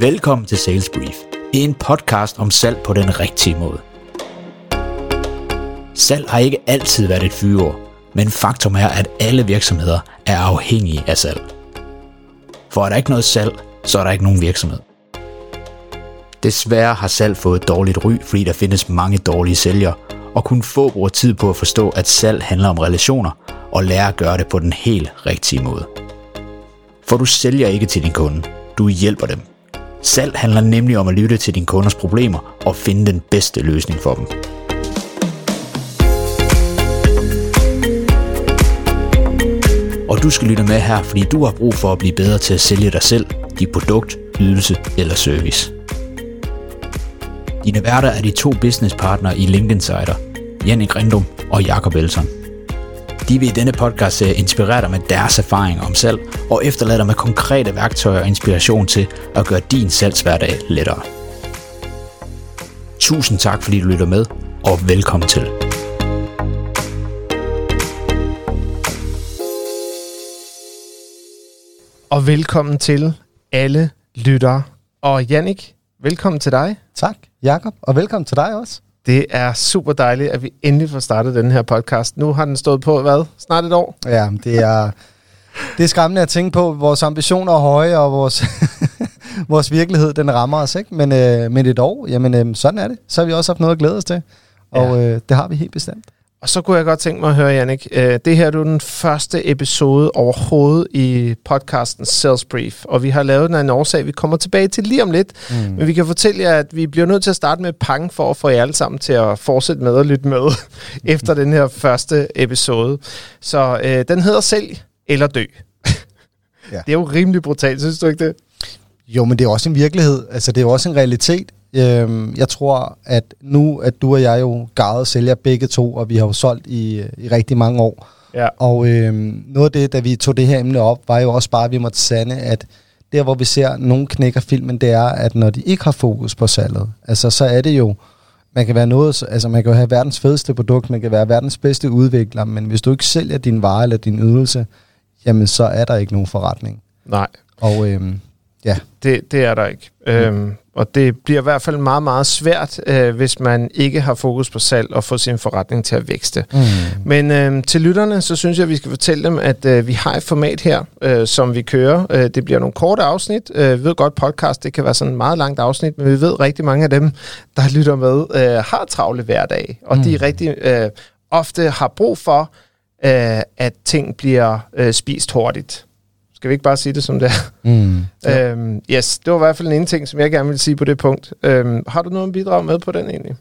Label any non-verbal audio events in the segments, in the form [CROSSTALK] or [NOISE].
Velkommen til Sales Brief, en podcast om salg på den rigtige måde. Salg har ikke altid været et fyreord, men faktum er, at alle virksomheder er afhængige af salg. For er der ikke noget salg, så er der ikke nogen virksomhed. Desværre har salg fået et dårligt ry, fordi der findes mange dårlige sælgere, og kun få bruger tid på at forstå, at salg handler om relationer, og lære at gøre det på den helt rigtige måde. For du sælger ikke til din kunde, du hjælper dem. Salg handler nemlig om at lytte til dine kunders problemer og finde den bedste løsning for dem. Og du skal lytte med her, fordi du har brug for at blive bedre til at sælge dig selv, dit produkt, ydelse eller service. Dine værter er de to businesspartnere i LinkedIn Insider, Jannik Rindum og Jakob Elson. De vil i denne podcast inspirere dig med deres erfaringer om salg og efterlade dig med konkrete værktøjer og inspiration til at gøre din salgshverdag lettere. Tusind tak fordi du lytter med, og velkommen til. Og velkommen til alle lyttere. Og Jannik, velkommen til dig. Tak, Jakob, og velkommen til dig også. Det er super dejligt, at vi endelig får startet den her podcast. Nu har den stået på, hvad? Snart et år? Ja, det er, det er skræmmende at tænke på. Vores ambitioner er høje, og vores, [LAUGHS] vores virkelighed, den rammer os, ikke? Men, øh, men et år, jamen øh, sådan er det. Så har vi også haft noget at glæde os til. Og ja. øh, det har vi helt bestemt. Og så kunne jeg godt tænke mig at høre, Jannik, øh, det her er jo den første episode overhovedet i podcasten Sales Brief, og vi har lavet den af en årsag, vi kommer tilbage til lige om lidt, mm. men vi kan fortælle jer, at vi bliver nødt til at starte med pang for at få jer alle sammen til at fortsætte med at lytte med [LAUGHS] efter den her første episode. Så øh, den hedder Sælg eller Dø. ja. Det er jo rimelig brutalt, synes du ikke det? Jo, men det er også en virkelighed. Altså, det er jo også en realitet. Øhm, jeg tror, at nu, at du og jeg jo gavet sælger begge to, og vi har jo solgt i, i rigtig mange år. Ja. Og øhm, noget af det, da vi tog det her emne op, var jo også bare, at vi måtte sande, at der, hvor vi ser nogen knækker filmen, det er, at når de ikke har fokus på salget, altså så er det jo, man kan være noget, altså man kan jo have verdens fedeste produkt, man kan være verdens bedste udvikler, men hvis du ikke sælger din vare eller din ydelse, jamen så er der ikke nogen forretning. Nej. Og øhm, ja. Det, det er der ikke. Mm. Øhm, og det bliver i hvert fald meget, meget svært, øh, hvis man ikke har fokus på salg og få sin forretning til at vækste. Mm. Men øh, til lytterne, så synes jeg, at vi skal fortælle dem, at øh, vi har et format her, øh, som vi kører. Øh, det bliver nogle korte afsnit. Øh, vi ved godt, podcast det kan være sådan et meget langt afsnit, men vi ved rigtig mange af dem, der lytter med, øh, har travle hverdag. Og mm. de rigtig øh, ofte har brug for, øh, at ting bliver øh, spist hurtigt. Skal vi ikke bare sige det som det er? Mm, ja. [LAUGHS] øhm, yes, det var i hvert fald en ene ting, som jeg gerne vil sige på det punkt. Øhm, har du noget bidrag med på den egentlig?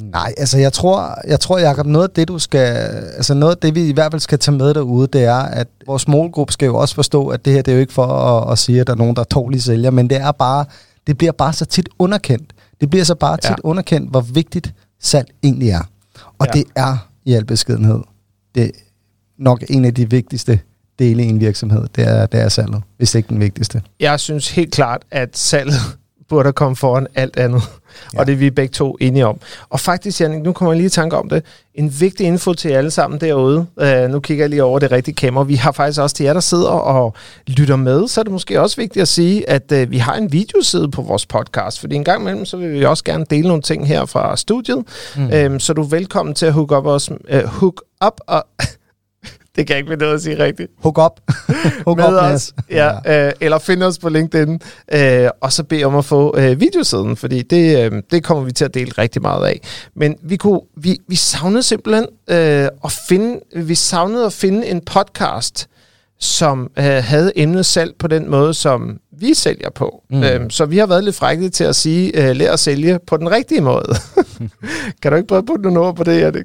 Nej, altså jeg tror, jeg tror Jacob, noget af det, du skal, altså noget af det, vi i hvert fald skal tage med derude, det er, at vores målgruppe skal jo også forstå, at det her, det er jo ikke for at, at sige, at der er nogen, der er dårlige sælger, men det er bare, det bliver bare så tit underkendt. Det bliver så bare tit ja. underkendt, hvor vigtigt salg egentlig er. Og ja. det er i al beskedenhed, det er nok en af de vigtigste dele i en virksomhed, det er, det er salget, hvis ikke den vigtigste. Jeg synes helt klart, at salget [LAUGHS] burde komme foran alt andet. Ja. Og det er vi begge to enige om. Og faktisk, Jannik, nu kommer jeg lige i tanke om det. En vigtig info til alle sammen derude. Uh, nu kigger jeg lige over det rigtige kamera. Vi har faktisk også til jer, der sidder og lytter med, så er det måske også vigtigt at sige, at uh, vi har en videoside på vores podcast. Fordi en gang imellem, så vil vi også gerne dele nogle ting her fra studiet. Mm. Uh, så du er velkommen til at hook up os, uh, hook up og [LAUGHS] det kan jeg ikke finde noget at sige rigtigt. Hook up. [LAUGHS] Hook med up os. Ja, ja. Øh, eller find os på LinkedIn. Øh, og så bed om at få øh, videosiden, fordi det, øh, det kommer vi til at dele rigtig meget af. Men vi, kunne, vi, vi savnede simpelthen øh, at finde, vi savnede at finde en podcast, som øh, havde emnet salg på den måde, som vi sælger på. Mm. Øhm, så vi har været lidt frække til at sige, øh, lær at sælge på den rigtige måde. [LAUGHS] kan du ikke prøve at putte nogle ord på det, Erik?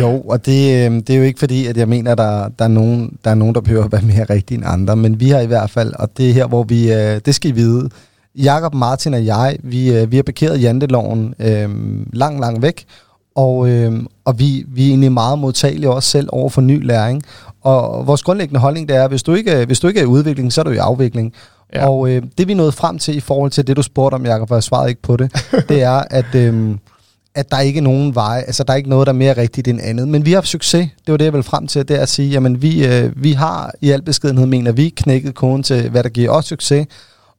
Jo, og det, øhm, det er jo ikke fordi, at jeg mener, at der, der, er nogen, der er nogen, der behøver at være mere rigtige end andre, men vi har i hvert fald, og det er her, hvor vi, øh, det skal I vide, Jakob, Martin og jeg, vi, øh, vi har parkeret janteloven øh, lang, lang væk, og, øh, og vi, vi er egentlig meget modtagelige også selv over for ny læring. Og vores grundlæggende holdning det er, at hvis du ikke, hvis du ikke er i udvikling, så er du i afvikling. Ja. Og øh, det vi nåede frem til i forhold til det, du spurgte om, Jacob, for jeg svarede ikke på det, [LAUGHS] det er, at... Øh, at der ikke er nogen veje, altså der er ikke noget, der er mere rigtigt end andet. Men vi har haft succes, det var det, jeg ville frem til, det er at sige, jamen vi, øh, vi har i al beskedenhed, mener vi, knækket koden til, hvad der giver os succes,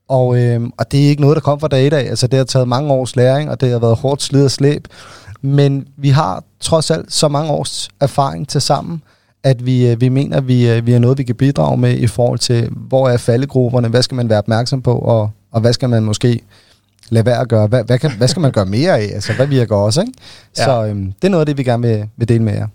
Og, øh, og det er ikke noget, der kom fra dag i dag. Altså, det har taget mange års læring, og det har været hårdt slid og slæb. Men vi har trods alt så mange års erfaring til sammen, at vi, øh, vi mener, at vi, øh, vi er noget, vi kan bidrage med i forhold til, hvor er faldegrupperne, hvad skal man være opmærksom på, og, og hvad skal man måske lade være at gøre, hvad, hvad, kan, hvad skal man gøre mere af, altså hvad virker også, ikke? Ja. Så øhm, det er noget af det, vi gerne vil, vil dele med jer.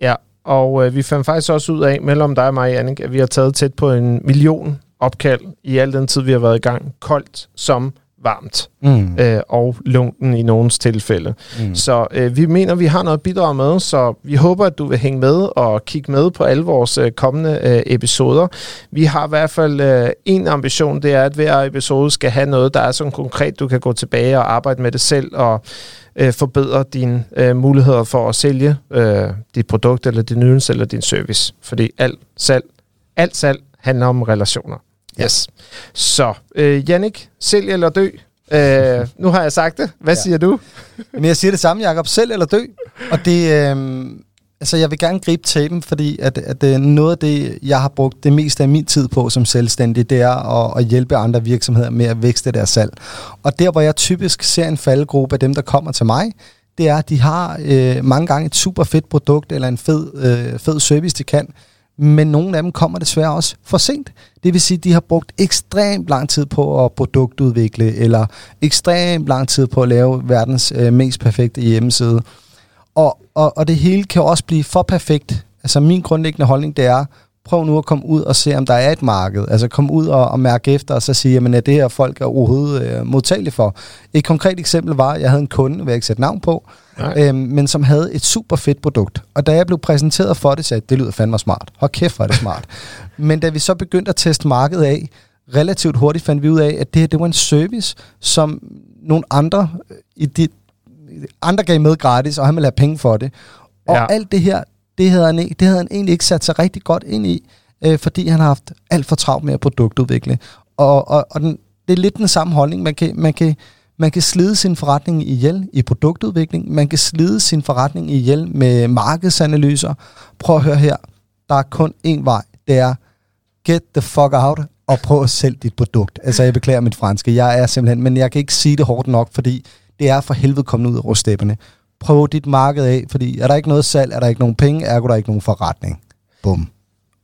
Ja, og øh, vi fandt faktisk også ud af, mellem dig og mig, Jannik, at vi har taget tæt på en million opkald i al den tid, vi har været i gang, koldt som varmt, mm. øh, og lunken i nogens tilfælde. Mm. Så øh, vi mener, vi har noget at bidrage med, så vi håber, at du vil hænge med og kigge med på alle vores øh, kommende øh, episoder. Vi har i hvert fald øh, en ambition, det er, at hver episode skal have noget, der er så konkret, du kan gå tilbage og arbejde med det selv, og øh, forbedre dine øh, muligheder for at sælge øh, dit produkt, eller din ydelse, eller din service. Fordi alt salg, alt salg handler om relationer. Yes. Så, øh, Jannik, sælg eller dø? Øh, [LAUGHS] nu har jeg sagt det. Hvad ja. siger du? [LAUGHS] Men jeg siger det samme, Jacob. Sælg eller dø. Og det, øh, altså jeg vil gerne gribe dem, fordi at, at det er noget af det, jeg har brugt det meste af min tid på som selvstændig, det er at, at hjælpe andre virksomheder med at vækste deres salg. Og der, hvor jeg typisk ser en faldgruppe af dem, der kommer til mig, det er, at de har øh, mange gange et super fedt produkt eller en fed, øh, fed service, de kan, men nogle af dem kommer desværre også for sent. Det vil sige, at de har brugt ekstremt lang tid på at produktudvikle, eller ekstremt lang tid på at lave verdens øh, mest perfekte hjemmeside. Og, og, og det hele kan også blive for perfekt. Altså min grundlæggende holdning, det er, prøv nu at komme ud og se, om der er et marked. Altså kom ud og, og mærke efter, og så sige, jamen er det her folk er overhovedet øh, modtagelige for. Et konkret eksempel var, at jeg havde en kunde, vil jeg ikke sætte navn på, øhm, men som havde et super fedt produkt. Og da jeg blev præsenteret for det, sagde jeg, det lyder fandme smart. Hold kæft, var det smart. [LAUGHS] men da vi så begyndte at teste markedet af, relativt hurtigt fandt vi ud af, at det her det var en service, som nogle andre øh, i de, andre gav med gratis, og han ville have penge for det. Og ja. alt det her, det havde, han, det havde han egentlig ikke sat sig rigtig godt ind i, øh, fordi han har haft alt for travlt med at produktudvikle. Og, og, og den, det er lidt den samme holdning. Man kan, man kan, man kan slide sin forretning ihjel i produktudvikling. Man kan slide sin forretning ihjel med markedsanalyser. Prøv at høre her. Der er kun én vej. Det er get the fuck out og prøv at sælge dit produkt. Altså, jeg beklager mit franske. Jeg er simpelthen, men jeg kan ikke sige det hårdt nok, fordi det er for helvede kommet ud af rustæpperne. Prøv dit marked af, fordi er der ikke noget salg, er der ikke nogen penge, er der ikke nogen forretning. Bum.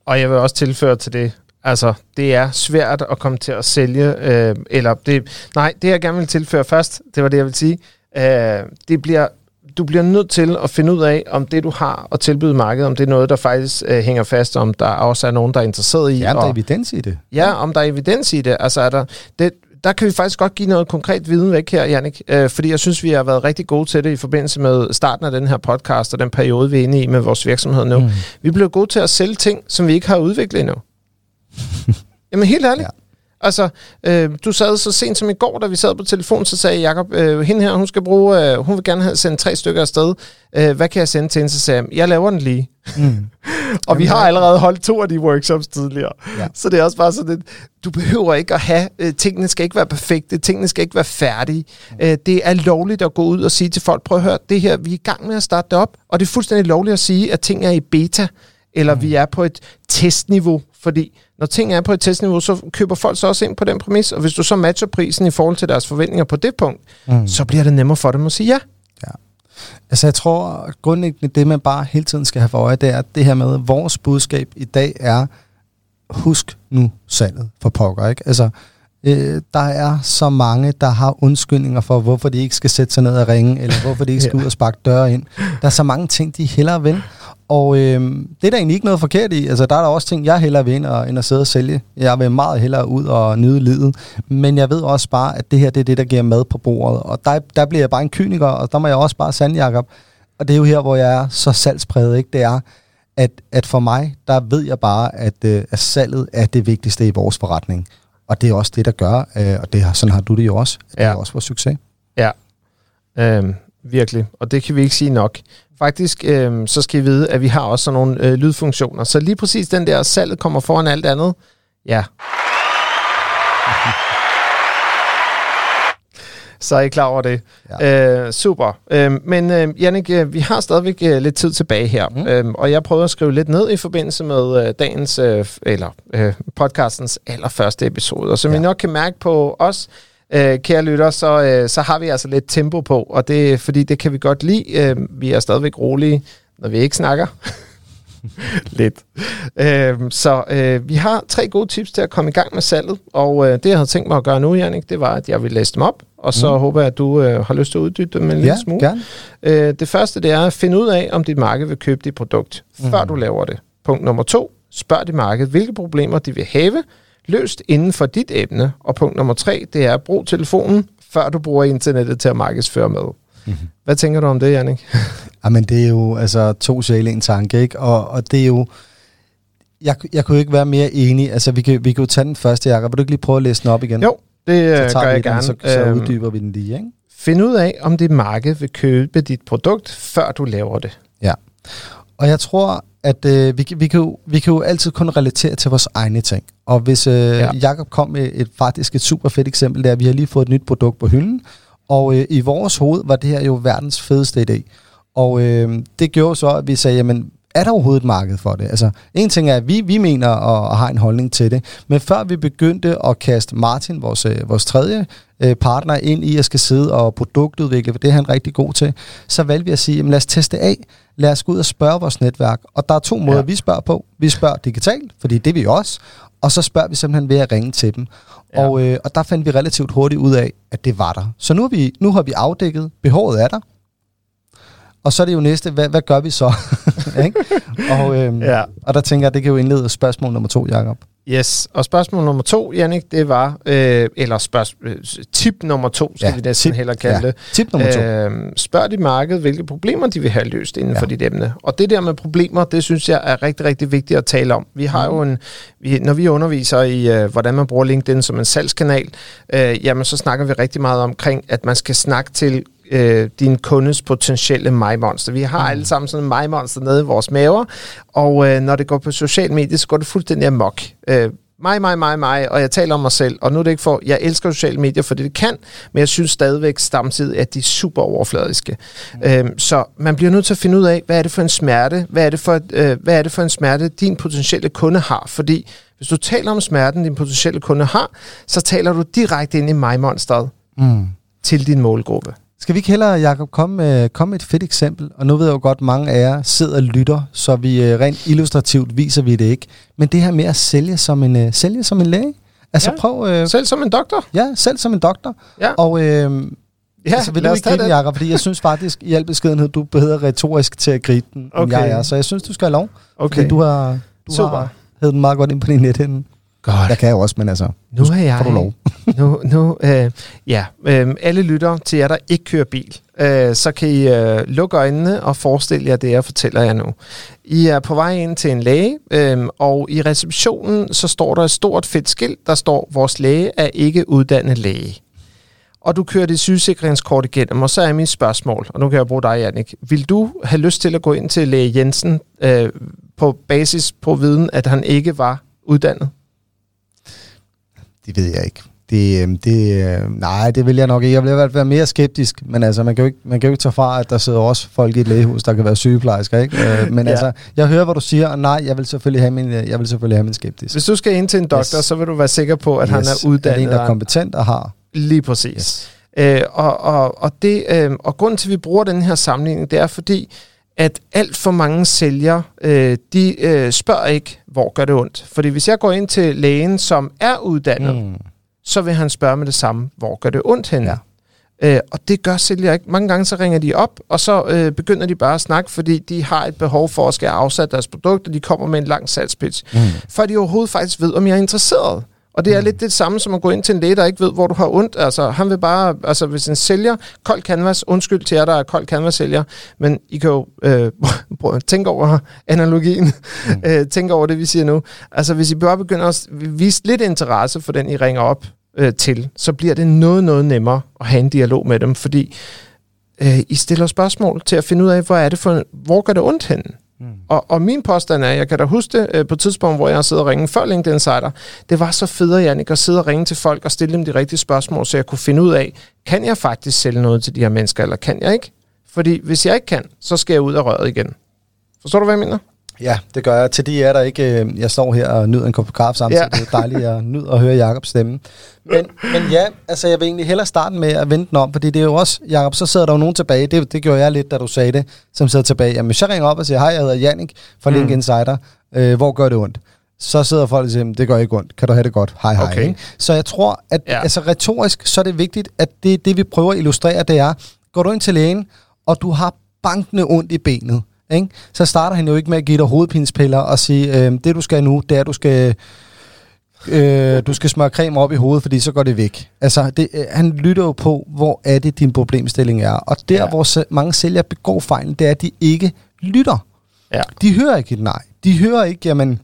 Og jeg vil også tilføre til det, Altså, det er svært at komme til at sælge, øh, eller det, nej, det jeg gerne vil tilføre først, det var det, jeg vil sige, øh, det bliver, du bliver nødt til at finde ud af, om det, du har at tilbyde markedet, om det er noget, der faktisk øh, hænger fast, om der også er nogen, der er interesseret i. Ja, om der er evidens i det. Ja, om der er evidens i det. Altså, er der, det, der kan vi faktisk godt give noget konkret viden væk her, Jannik, øh, fordi jeg synes, vi har været rigtig gode til det i forbindelse med starten af den her podcast og den periode, vi er inde i med vores virksomhed nu. Mm. Vi bliver gode til at sælge ting, som vi ikke har udviklet endnu. [LAUGHS] Jamen helt ærligt. Ja. Altså, øh, du sad så sent som i går, da vi sad på telefon, så sagde Jacob, øh, hende her, hun skal bruge, øh, hun vil gerne have sendt tre stykker afsted. Øh, hvad kan jeg sende til hende? Så sagde jeg, jeg laver den lige. Mm. [LAUGHS] og Jamen, vi har allerede holdt to af de workshops tidligere. Ja. Så det er også bare sådan, at du behøver ikke at have, øh, tingene skal ikke være perfekte, tingene skal ikke være færdige. Mm. Øh, det er lovligt at gå ud og sige til folk, prøv at høre, det her, vi er i gang med at starte det op, og det er fuldstændig lovligt at sige, at ting er i beta, eller mm. vi er på et testniveau, fordi når ting er på et testniveau, så køber folk så også ind på den præmis, og hvis du så matcher prisen i forhold til deres forventninger på det punkt, mm. så bliver det nemmere for dem at sige ja. Ja. Altså jeg tror grundlæggende, det man bare hele tiden skal have for øje, det er det her med, at vores budskab i dag er, husk nu salget for pokker, ikke? Altså, øh, der er så mange, der har undskyldninger for, hvorfor de ikke skal sætte sig ned og ringe, eller hvorfor de ikke skal [LAUGHS] ja. ud og sparke døre ind. Der er så mange ting, de hellere vil. Og øh, det er der egentlig ikke noget forkert i. Altså, der er der også ting, jeg hellere vil ind, og, end at sidde og sælge. Jeg vil meget hellere ud og nyde livet. Men jeg ved også bare, at det her det er det, der giver mad på bordet. Og der, der bliver jeg bare en kyniker, og der må jeg også bare sande, Jacob. Og det er jo her, hvor jeg er så salgspræget, ikke? Det er, at, at for mig, der ved jeg bare, at, øh, at salget er det vigtigste i vores forretning. Og det er også det, der gør, øh, og det har, sådan har du det jo også, at ja. det er også vores succes. Ja, øhm, virkelig. Og det kan vi ikke sige nok. Faktisk, øh, så skal I vide, at vi har også sådan nogle øh, lydfunktioner. Så lige præcis den der salget kommer foran alt andet. Ja. [LAUGHS] Så er I klar over det. Ja. Øh, super. Øh, men øh, Jannik, øh, vi har stadigvæk øh, lidt tid tilbage her, mm. øh, og jeg prøvede at skrive lidt ned i forbindelse med øh, dagens, øh, eller øh, podcastens allerførste episode. Og som ja. I nok kan mærke på os, øh, kære lytter, så, øh, så har vi altså lidt tempo på, og det fordi, det kan vi godt lide. Øh, vi er stadigvæk rolige, når vi ikke snakker. [LAUGHS] Lidt. Øhm, så øh, vi har tre gode tips til at komme i gang med salget, og øh, det jeg havde tænkt mig at gøre nu, Jannik, det var, at jeg vil læse dem op, og så mm. håber jeg, at du øh, har lyst til at uddybe dem en ja, lille smule. Gerne. Øh, det første, det er at finde ud af, om dit marked vil købe dit produkt, mm. før du laver det. Punkt nummer to, spørg dit marked, hvilke problemer de vil have, løst inden for dit emne. Og punkt nummer tre, det er at bruge telefonen, før du bruger internettet til at markedsføre med. Mm-hmm. Hvad tænker du om det, Jannik? [LAUGHS] Jamen, det er jo altså to sjæle en tanke, ikke? Og, og det er jo... Jeg, jeg kunne ikke være mere enig. Altså, vi kan, vi kan jo tage den første, Jacob. Vil du ikke lige prøve at læse den op igen? Jo, det så gør jeg gerne. Den, så, så øhm, uddyber vi den lige, ikke? Find ud af, om dit marked vil købe dit produkt, før du laver det. Ja. Og jeg tror, at øh, vi, vi, kan jo, vi kan jo altid kun relatere til vores egne ting. Og hvis øh, ja. Jacob kom med et faktisk et super fedt eksempel, der vi har lige fået et nyt produkt på hylden, og øh, i vores hoved var det her jo verdens fedeste idé. Og øh, det gjorde så, at vi sagde, jamen, er der overhovedet et marked for det? Altså, en ting er, at vi, vi mener og, og har en holdning til det, men før vi begyndte at kaste Martin, vores, øh, vores tredje øh, partner, ind i at skal sidde og produktudvikle, for det er han rigtig god til, så valgte vi at sige, jamen lad os teste af, lad os gå ud og spørge vores netværk. Og der er to måder, ja. vi spørger på. Vi spørger digitalt, fordi det er vi også, og så spørger vi simpelthen ved at ringe til dem. Ja. Og, øh, og der fandt vi relativt hurtigt ud af, at det var der. Så nu har vi, nu har vi afdækket, behovet er der, og så er det jo næste, hvad, hvad gør vi så? [LAUGHS] [LAUGHS] og, øhm, ja. og der tænker jeg, det kan jo indlede spørgsmål nummer to, Jacob. Yes, og spørgsmål nummer to, Jannik, det var, øh, eller spørg, øh, tip nummer to, skal ja, vi næsten tip, hellere kalde ja. det. Tip nummer to. Øh, spørg dit marked, hvilke problemer de vil have løst inden ja. for dit emne. Og det der med problemer, det synes jeg er rigtig, rigtig vigtigt at tale om. Vi har mm. jo en, vi, når vi underviser i, øh, hvordan man bruger LinkedIn som en salgskanal, øh, jamen så snakker vi rigtig meget omkring, at man skal snakke til øh, din kundes potentielle mig-monster. Vi har mm. alle sammen sådan en mig-monster nede i vores maver, og øh, når det går på social medier, så går det fuldstændig amok. Øh, mig, mig, mig, mig, og jeg taler om mig selv, og nu er det ikke for, jeg elsker sociale medier, for det, det kan, men jeg synes stadigvæk samtidig, at de er super overfladiske. Mm. Øhm, så man bliver nødt til at finde ud af, hvad er det for en smerte, hvad er det for, øh, hvad er det for en smerte, din potentielle kunde har, fordi hvis du taler om smerten, din potentielle kunde har, så taler du direkte ind i mig-monsteret mm. til din målgruppe. Skal vi ikke hellere, Jacob, komme med, komme med et fedt eksempel? Og nu ved jeg jo godt, mange af jer sidder og lytter, så vi øh, rent illustrativt viser vi det ikke. Men det her med at sælge som en, uh, sælge som en læge. Altså ja, prøv... Uh, selv som en doktor. Ja, selv som en doktor. Ja. Og uh, ja, altså, vil du ikke gribe Jacob? Fordi jeg synes faktisk, i al beskedenhed, du behøver retorisk til at gribe den, okay. jeg er. Så jeg synes, du skal have lov. Okay. Du har, du Super. har hævet den meget godt ind på din nethænde. Godt. Jeg kan jo også, men altså, nu er jeg, får du lov. [LAUGHS] nu, nu, øh, ja, øh, alle lytter til jer, der ikke kører bil, øh, så kan I øh, lukke øjnene og forestille jer det, jeg fortæller jer nu. I er på vej ind til en læge, øh, og i receptionen så står der et stort fedt skilt, der står, vores læge er ikke uddannet læge. Og du kører det sygesikringskort igennem, og så er mit spørgsmål, og nu kan jeg bruge dig, Jannik. Vil du have lyst til at gå ind til læge Jensen øh, på basis på viden, at han ikke var uddannet? Det ved jeg ikke. Det, øhm, det, øh, nej, det vil jeg nok ikke. Jeg vil i hvert fald være mere skeptisk, men altså, man kan, jo ikke, man kan jo ikke tage fra, at der sidder også folk i et lægehus, der kan være sygeplejersker, ikke? Øh, [LAUGHS] men ja. altså, jeg hører, hvad du siger, og nej, jeg vil selvfølgelig have min, øh, jeg vil selvfølgelig have min skeptisk. Hvis du skal ind til en doktor, yes. så vil du være sikker på, at yes. han er uddannet. Er en, der er kompetent og har. Lige præcis. Yes. Øh, og, og, og, det, øh, og grunden til, at vi bruger den her sammenligning, det er fordi, at alt for mange sælgere, øh, de øh, spørger ikke, hvor gør det ondt. Fordi hvis jeg går ind til lægen, som er uddannet, mm. så vil han spørge med det samme, hvor gør det ondt henne? Ja. Øh, og det gør sælgere ikke. Mange gange så ringer de op, og så øh, begynder de bare at snakke, fordi de har et behov for at skal afsætte deres produkt, og de kommer med en lang salgspitch. Mm. For de overhovedet faktisk ved, om jeg er interesseret. Og det er mm. lidt det samme som at gå ind til en læge, der ikke ved, hvor du har ondt. Altså, han vil bare, altså hvis en sælger, kold canvas, undskyld til jer, der er kold canvas sælger, men I kan jo øh, [LAUGHS] tænke over analogien, mm. øh, tænke over det, vi siger nu. Altså hvis I bare begynder at vise lidt interesse for den, I ringer op øh, til, så bliver det noget, noget nemmere at have en dialog med dem, fordi øh, I stiller spørgsmål til at finde ud af, hvor er det for, hvor gør det ondt henne? Mm. Og, og min påstand er, jeg kan da huske det øh, på et tidspunkt, hvor jeg sidder og ringe før LinkedIn Insider, det var så fedt, Jannik, at sidde og ringe til folk og stille dem de rigtige spørgsmål, så jeg kunne finde ud af, kan jeg faktisk sælge noget til de her mennesker, eller kan jeg ikke? Fordi hvis jeg ikke kan, så skal jeg ud af røret igen. Forstår du, hvad jeg mener? Ja, det gør jeg. Til de er der ikke, øh, jeg står her og nyder en kop kaffe samtidig. Ja. Det er dejligt at nyde at høre Jakobs stemme. Men, men ja, altså jeg vil egentlig hellere starte med at vente den om, fordi det er jo også, Jakob, så sidder der jo nogen tilbage, det, det gjorde jeg lidt, da du sagde det, som sidder tilbage. Jamen, jeg ringer op og siger, hej, jeg hedder Jannik fra mm. Link Insider, øh, hvor gør det ondt? så sidder folk og siger, det gør ikke ondt, kan du have det godt, hej hej. Okay. Ikke? Så jeg tror, at ja. altså, retorisk, så er det vigtigt, at det, det vi prøver at illustrere, det er, går du ind til lægen, og du har bankende ondt i benet, ikke? så starter han jo ikke med at give dig hovedpinspiller og sige, øh, det du skal nu, det er, du skal, øh, du skal smøre creme op i hovedet, fordi så går det væk. Altså, det, øh, han lytter jo på, hvor er det, din problemstilling er. Og der, ja. hvor mange sælgere begår fejlen, det er, at de ikke lytter. Ja. De hører ikke et nej. De hører ikke, jamen,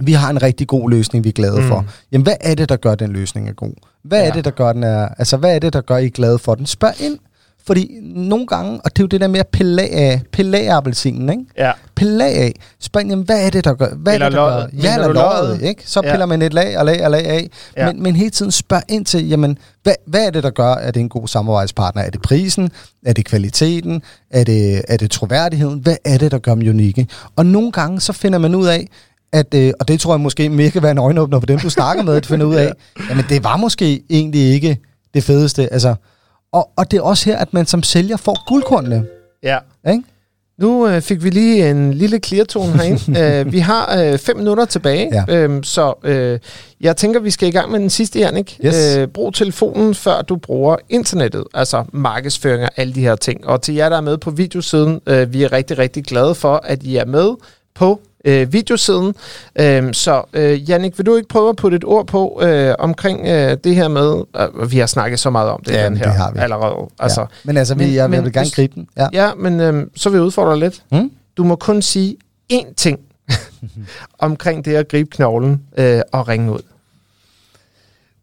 vi har en rigtig god løsning, vi er glade mm. for. Jamen, hvad er det, der gør, den løsning er god? Hvad ja. er det, der gør, den er, altså, hvad er det, der gør, I er glade for den? Spørg ind. Fordi nogle gange, og det er jo det der med at pille af, pille af appelsinen, ikke? Ja. Pille af. Jamen, hvad er det, der gør? Hvad eller er det, der løget. gør? Ja, eller løget, ikke? Så piller ja. man et lag og lag og lag af. Ja. Men, men hele tiden spørg ind til, jamen, hvad, hvad er det, der gør, at det er en god samarbejdspartner? Er det prisen? Er det kvaliteten? Er det, er det troværdigheden? Hvad er det, der gør dem unikke? Og nogle gange, så finder man ud af, at, øh, og det tror jeg måske mere kan være en øjenåbner for dem, du snakker med, at finde ud af, [LAUGHS] jamen det var måske egentlig ikke det fedeste. Altså, og, og det er også her, at man som sælger får guldkornene. Ja. Ikke? Nu øh, fik vi lige en lille clear-tone herinde. [LAUGHS] øh, vi har øh, fem minutter tilbage, ja. øhm, så øh, jeg tænker, vi skal i gang med den sidste, Jannik. Yes. Øh, brug telefonen, før du bruger internettet, altså markedsføring og alle de her ting. Og til jer, der er med på videosiden, øh, vi er rigtig, rigtig glade for, at I er med på øh, videosiden. Øh, så øh, Jannik, vil du ikke prøve at putte et ord på øh, omkring øh, det her med, øh, vi har snakket så meget om det, ja, den her det har vi. allerede. Altså, ja. Men altså, vi, jeg, men, jeg vil gerne gribe den. Ja, ja men øh, så vil jeg udfordre dig lidt. Hmm? Du må kun sige én ting [LAUGHS] omkring det at gribe knoglen øh, og ringe ud.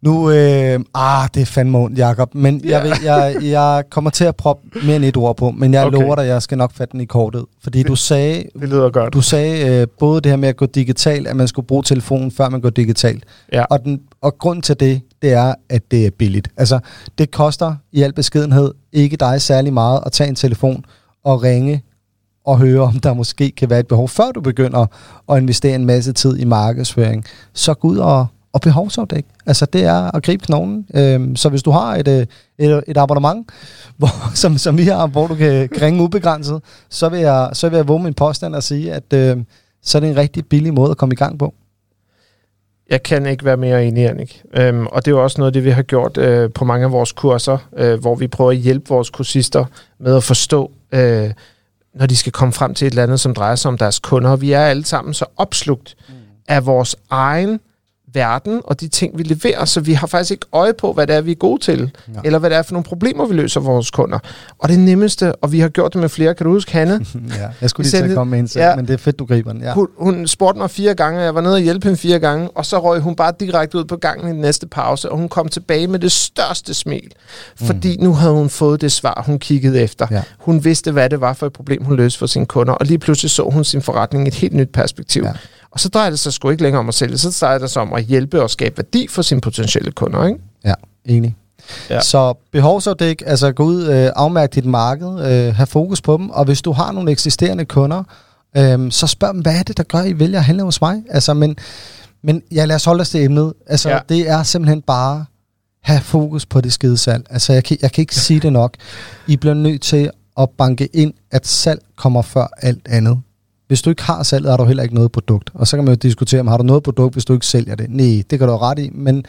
Nu, øh, ah, det er fandme ondt, Jacob. Men yeah. jeg, vil, jeg, jeg kommer til at proppe mere end et ord på, men jeg okay. lover dig, jeg skal nok fatte den i kortet. Fordi det, du sagde, det lyder godt. Du sagde øh, både det her med at gå digital, at man skulle bruge telefonen, før man går digitalt. Ja. Og, den, og grund til det, det er, at det er billigt. Altså, det koster i al beskedenhed ikke dig særlig meget at tage en telefon og ringe og høre, om der måske kan være et behov, før du begynder at investere en masse tid i markedsføring. Så gå ud og og behovsafdæk. Altså det er at gribe knoglen. Øhm, så hvis du har et, øh, et, et abonnement, [LAUGHS] hvor, som, som vi har, hvor du kan, ringe ubegrænset, så vil jeg, så vil jeg våge min påstand og sige, at øh, så er det en rigtig billig måde at komme i gang på. Jeg kan ikke være mere enig, Annik. Øhm, og det er jo også noget det, vi har gjort øh, på mange af vores kurser, øh, hvor vi prøver at hjælpe vores kursister med at forstå, øh, når de skal komme frem til et eller andet, som drejer sig om deres kunder. Og vi er alle sammen så opslugt mm. af vores egen verden og de ting, vi leverer, så vi har faktisk ikke øje på, hvad det er, vi er gode til, ja. eller hvad det er for nogle problemer, vi løser for vores kunder. Og det nemmeste, og vi har gjort det med flere, kan du huske, Hanne? [LAUGHS] ja, jeg skulle lige til at komme med en ja, men det er fedt, du griber den. Ja. Hun, hun spurgte mig fire gange, og jeg var nede og hjælpe hende fire gange, og så røg hun bare direkte ud på gangen i den næste pause, og hun kom tilbage med det største smil, fordi mm. nu havde hun fået det svar, hun kiggede efter. Ja. Hun vidste, hvad det var for et problem, hun løste for sine kunder, og lige pludselig så hun sin forretning i et helt nyt perspektiv. Ja. Og så drejer det sig sgu ikke længere om at sælge, så drejer det sig om at hjælpe og skabe værdi for sine potentielle kunder, ikke? Ja, enig. Ja. Så behovsafdæk, altså gå ud, øh, afmærk dit marked, øh, have fokus på dem, og hvis du har nogle eksisterende kunder, øh, så spørg dem, hvad er det, der gør, I vælger at handle hos mig? Altså, men, men ja, lad os holde os til emnet. Altså, ja. det er simpelthen bare have fokus på det skide salg. Altså, jeg kan, jeg kan ikke sige det nok. I bliver nødt til at banke ind, at salg kommer før alt andet. Hvis du ikke har salget, har du heller ikke noget produkt. Og så kan man jo diskutere, om har du noget produkt, hvis du ikke sælger det? Nej, det kan du ret i, men,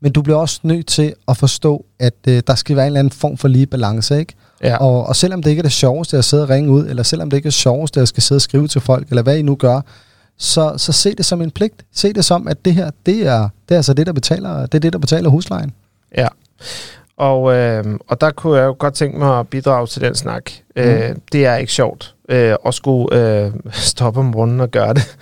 men du bliver også nødt til at forstå, at øh, der skal være en eller anden form for lige balance, ikke? Ja. Og, og selvom det ikke er det sjoveste at sidde og ringe ud, eller selvom det ikke er det sjoveste at skal sidde og skrive til folk, eller hvad I nu gør, så, så se det som en pligt. Se det som, at det her, det er, det er altså det, der betaler, det er det, der betaler huslejen. Ja. Og, øh, og der kunne jeg jo godt tænke mig at bidrage til den snak. Mm. Øh, det er ikke sjovt øh, at skulle øh, [LAUGHS] stoppe om morgenen og gøre det,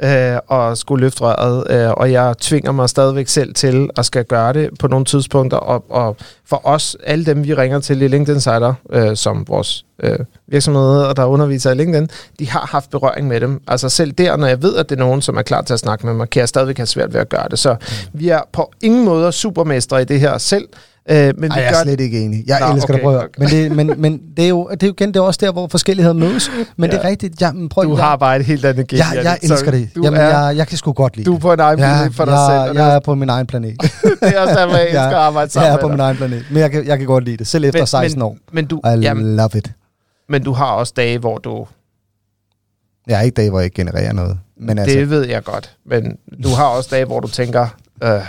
[LAUGHS] øh, og skulle løfte røret, øh, og jeg tvinger mig stadigvæk selv til at skal gøre det på nogle tidspunkter, og, og for os, alle dem vi ringer til i LinkedIn Insider, øh, som vores øh, virksomheder, der underviser i LinkedIn, de har haft berøring med dem. Altså selv der, når jeg ved, at det er nogen, som er klar til at snakke med mig, kan jeg stadigvæk have svært ved at gøre det. Så mm. vi er på ingen måde supermestre i det her selv, Øh, men Ej, jeg er slet ikke enig. Jeg Nå, elsker okay, prøv okay. Men, det, men, men det, er jo, det er jo igen det er også der, hvor forskelligheder mødes. Men ja. det er rigtigt. Ja, men prøv, du jeg, har bare et helt andet gen. Jeg, jeg elsker det. Jamen, er, jeg, jeg kan sgu godt lide Du er på en egen planet ja, for dig jeg, selv. Jeg er på min egen planet. [LAUGHS] det er også der, jeg elsker at arbejde sammen Jeg er på min egen planet. Men jeg kan, jeg kan godt lide det. Selv efter men, 16 år. Men du, I jamen, love it. Men du har også dage, hvor du... Jeg har ikke dage, hvor jeg ikke genererer noget. Men altså, det ved jeg godt. Men du har også dage, hvor du tænker, Øh,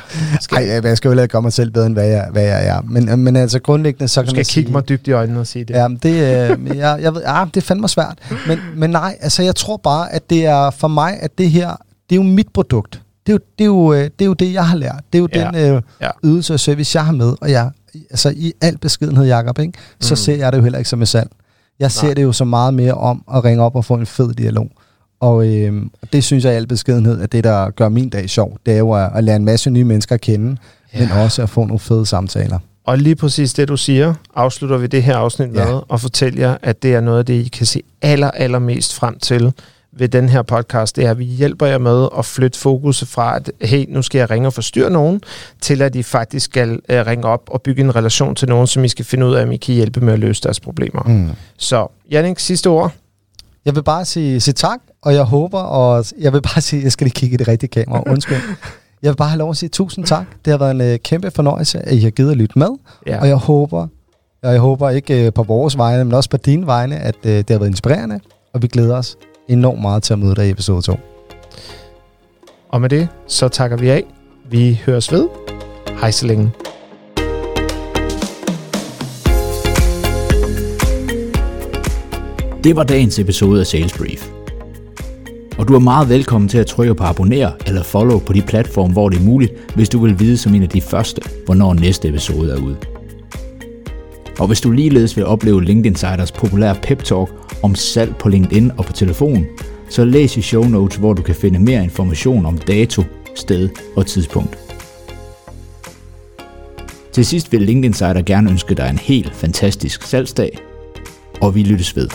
skal... Ej, jeg skal jo ikke gøre mig selv bedre, end hvad jeg, hvad jeg er. Men, øh, men altså grundlæggende, så du kan man kigge sige, mig dybt i øjnene og sige det. Ja, det, øh, jeg, jeg ved, ja, det er fandme svært. Men, men nej, altså jeg tror bare, at det er for mig, at det her, det er jo mit produkt. Det er jo det, er jo, øh, det, er jo det jeg har lært. Det er jo ja. den øh, ja. ydelse og service, jeg har med. Og jeg, altså i al beskedenhed, Jacob, ikke, så mm. ser jeg det jo heller ikke som et salg. Jeg ser Nej. det jo så meget mere om at ringe op og få en fed dialog. Og øh, det synes jeg i al beskedenhed, at det, der gør min dag sjov, det er jo at, at lære en masse nye mennesker at kende, ja. men også at få nogle fede samtaler. Og lige præcis det, du siger, afslutter vi det her afsnit ja. med, og fortæller jer, at det er noget af det, I kan se aller, allermest frem til ved den her podcast, det er, at vi hjælper jer med at flytte fokus fra, at hey, nu skal jeg ringe og forstyrre nogen, til at I faktisk skal uh, ringe op og bygge en relation til nogen, som I skal finde ud af, om I kan hjælpe med at løse deres problemer. Mm. Så, Jannik, sidste ord? Jeg vil bare sige, sige tak, og jeg håber, og jeg vil bare sige, jeg skal lige kigge i det rigtige kamera, [LAUGHS] undskyld. Jeg vil bare have lov at sige tusind tak. Det har været en uh, kæmpe fornøjelse, at I har givet at lytte med, ja. og jeg håber, og jeg håber ikke uh, på vores vegne, men også på dine vegne, at uh, det har været inspirerende, og vi glæder os enormt meget til at møde dig i episode 2. Og med det, så takker vi af. Vi høres ved. Hej så længe. Det var dagens episode af Sales Brief. Og du er meget velkommen til at trykke på abonner eller follow på de platforme, hvor det er muligt, hvis du vil vide som en af de første, hvornår næste episode er ude. Og hvis du ligeledes vil opleve LinkedIn Siders populære pep talk om salg på LinkedIn og på telefon, så læs i show notes, hvor du kan finde mere information om dato, sted og tidspunkt. Til sidst vil LinkedIn Insider gerne ønske dig en helt fantastisk salgsdag, og vi lyttes ved.